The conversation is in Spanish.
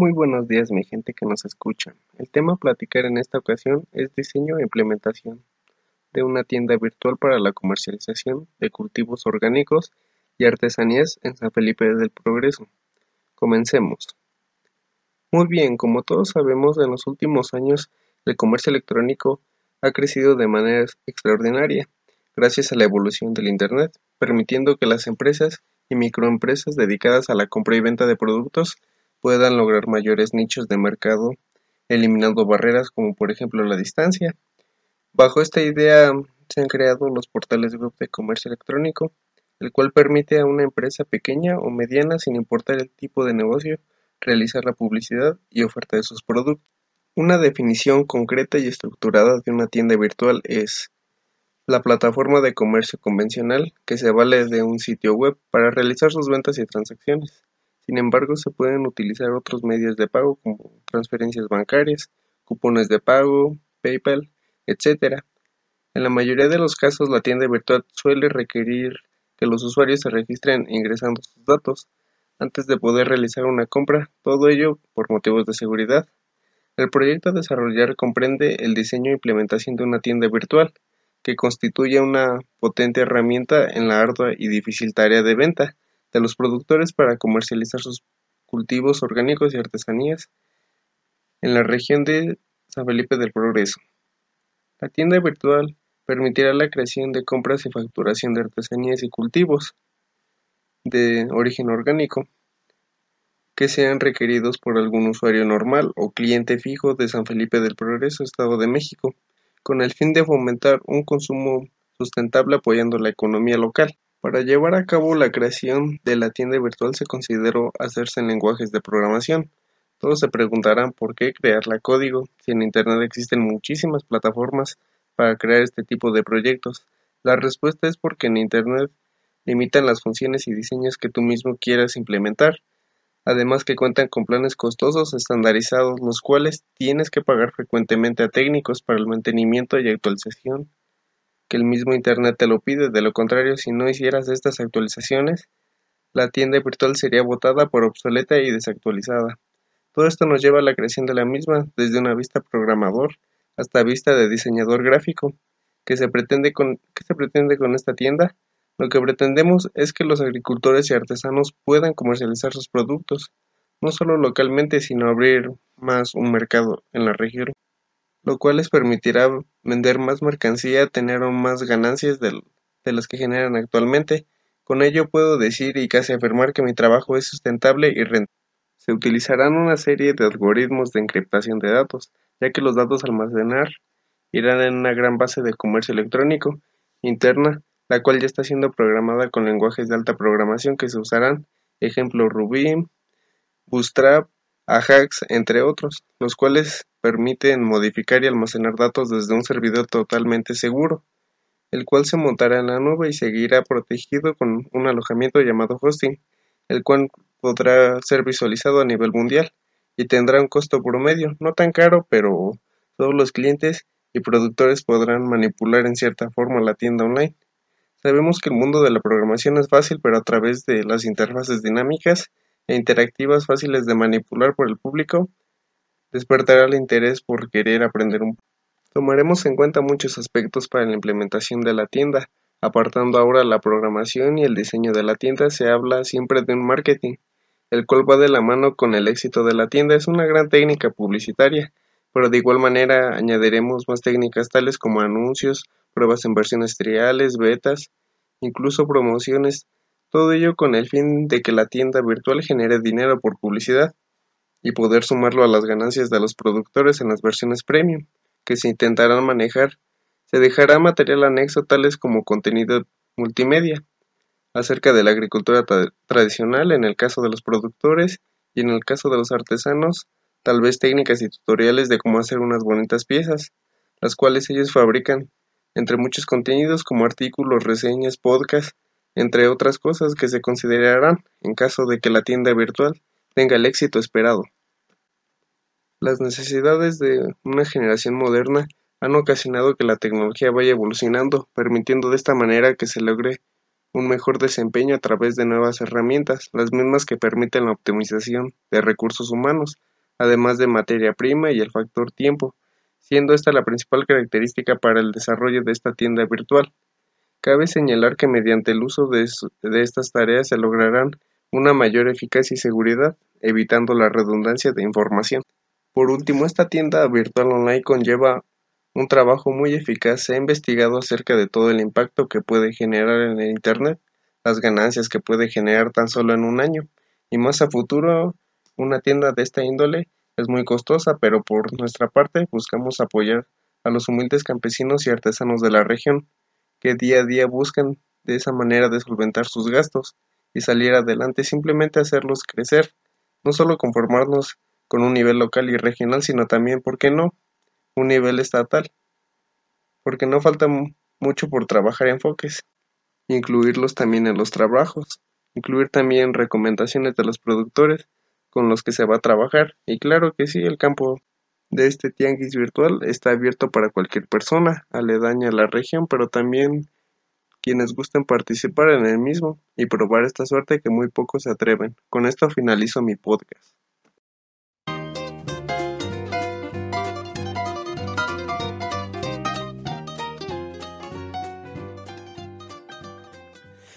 Muy buenos días mi gente que nos escucha. El tema a platicar en esta ocasión es diseño e implementación de una tienda virtual para la comercialización de cultivos orgánicos y artesanías en San Felipe del Progreso. Comencemos. Muy bien, como todos sabemos, en los últimos años el comercio electrónico ha crecido de manera extraordinaria gracias a la evolución del Internet, permitiendo que las empresas y microempresas dedicadas a la compra y venta de productos puedan lograr mayores nichos de mercado, eliminando barreras como por ejemplo la distancia. Bajo esta idea se han creado los portales web de comercio electrónico, el cual permite a una empresa pequeña o mediana, sin importar el tipo de negocio, realizar la publicidad y oferta de sus productos. Una definición concreta y estructurada de una tienda virtual es la plataforma de comercio convencional que se vale de un sitio web para realizar sus ventas y transacciones. Sin embargo, se pueden utilizar otros medios de pago como transferencias bancarias, cupones de pago, PayPal, etc. En la mayoría de los casos, la tienda virtual suele requerir que los usuarios se registren ingresando sus datos antes de poder realizar una compra, todo ello por motivos de seguridad. El proyecto a desarrollar comprende el diseño e implementación de una tienda virtual, que constituye una potente herramienta en la ardua y difícil tarea de venta de los productores para comercializar sus cultivos orgánicos y artesanías en la región de San Felipe del Progreso. La tienda virtual permitirá la creación de compras y facturación de artesanías y cultivos de origen orgánico que sean requeridos por algún usuario normal o cliente fijo de San Felipe del Progreso, Estado de México, con el fin de fomentar un consumo sustentable apoyando la economía local. Para llevar a cabo la creación de la tienda virtual se consideró hacerse en lenguajes de programación. Todos se preguntarán por qué crearla código si en Internet existen muchísimas plataformas para crear este tipo de proyectos. La respuesta es porque en Internet limitan las funciones y diseños que tú mismo quieras implementar, además que cuentan con planes costosos estandarizados, los cuales tienes que pagar frecuentemente a técnicos para el mantenimiento y actualización que el mismo Internet te lo pide, de lo contrario, si no hicieras estas actualizaciones, la tienda virtual sería botada por obsoleta y desactualizada. Todo esto nos lleva a la creación de la misma, desde una vista programador hasta vista de diseñador gráfico. ¿Qué se pretende con, qué se pretende con esta tienda? Lo que pretendemos es que los agricultores y artesanos puedan comercializar sus productos, no solo localmente, sino abrir más un mercado en la región lo cual les permitirá vender más mercancía, tener más ganancias de, las que generan actualmente. Con ello puedo decir y casi afirmar que mi trabajo es sustentable y rentable. Se utilizarán una serie de algoritmos de encriptación de datos, ya que los datos almacenar irán en una gran base de comercio electrónico interna, la cual ya está siendo programada con lenguajes de alta programación que se usarán, ejemplo Ruby, Bootstrap, Ajax, entre otros, los cuales permiten modificar y almacenar datos desde un servidor totalmente seguro, el cual se montará en la nube y seguirá protegido con un alojamiento llamado hosting, el cual podrá ser visualizado a nivel mundial y tendrá un costo promedio, no tan caro, pero todos los clientes y productores podrán manipular en cierta forma la tienda online. Sabemos que el mundo de la programación es fácil, pero a través de las interfaces dinámicas e interactivas fáciles de manipular por el público, despertará el interés por querer aprender un Tomaremos en cuenta muchos aspectos para la implementación de la tienda. Apartando ahora la programación y el diseño de la tienda, se habla siempre de un marketing, el cual va de la mano con el éxito de la tienda. Es una gran técnica publicitaria, pero de igual manera añadiremos más técnicas tales como anuncios, pruebas en versiones triales, betas, incluso promociones, todo ello con el fin de que la tienda virtual genere dinero por publicidad y poder sumarlo a las ganancias de los productores en las versiones premium que se intentarán manejar. Se dejará material anexo tales como contenido multimedia acerca de la agricultura tradicional en el caso de los productores y en el caso de los artesanos, tal vez técnicas y tutoriales de cómo hacer unas bonitas piezas, las cuales ellos fabrican, entre muchos contenidos como artículos, reseñas, podcasts, entre otras cosas que se considerarán en caso de que la tienda virtual tenga el éxito esperado. Las necesidades de una generación moderna han ocasionado que la tecnología vaya evolucionando, permitiendo de esta manera que se logre un mejor desempeño a través de nuevas herramientas, las mismas que permiten la optimización de recursos humanos, además de materia prima y el factor tiempo, siendo esta la principal característica para el desarrollo de esta tienda virtual. Cabe señalar que mediante el uso de, estas tareas se lograrán una mayor eficacia y seguridad, evitando la redundancia de información. Por último, esta tienda virtual online conlleva un trabajo muy eficaz. Se ha investigado acerca de todo el impacto que puede generar en el Internet, las ganancias que puede generar tan solo en un año, y más a futuro, una tienda de esta índole es muy costosa, pero por nuestra parte buscamos apoyar a los humildes campesinos y artesanos de la región, que día a día buscan de esa manera de solventar sus gastos y salir adelante, simplemente hacerlos crecer, no solo conformarnos con un nivel local y regional, sino también, ¿por qué no?, un nivel estatal, porque no falta mucho por trabajar enfoques, incluirlos también en los trabajos, incluir también recomendaciones de los productores con los que se va a trabajar, y claro que sí, el campo de este tianguis virtual está abierto para cualquier persona aledaña a la región, pero también quienes gusten participar en el mismo y probar esta suerte que muy pocos se atreven. Con esto finalizo mi podcast.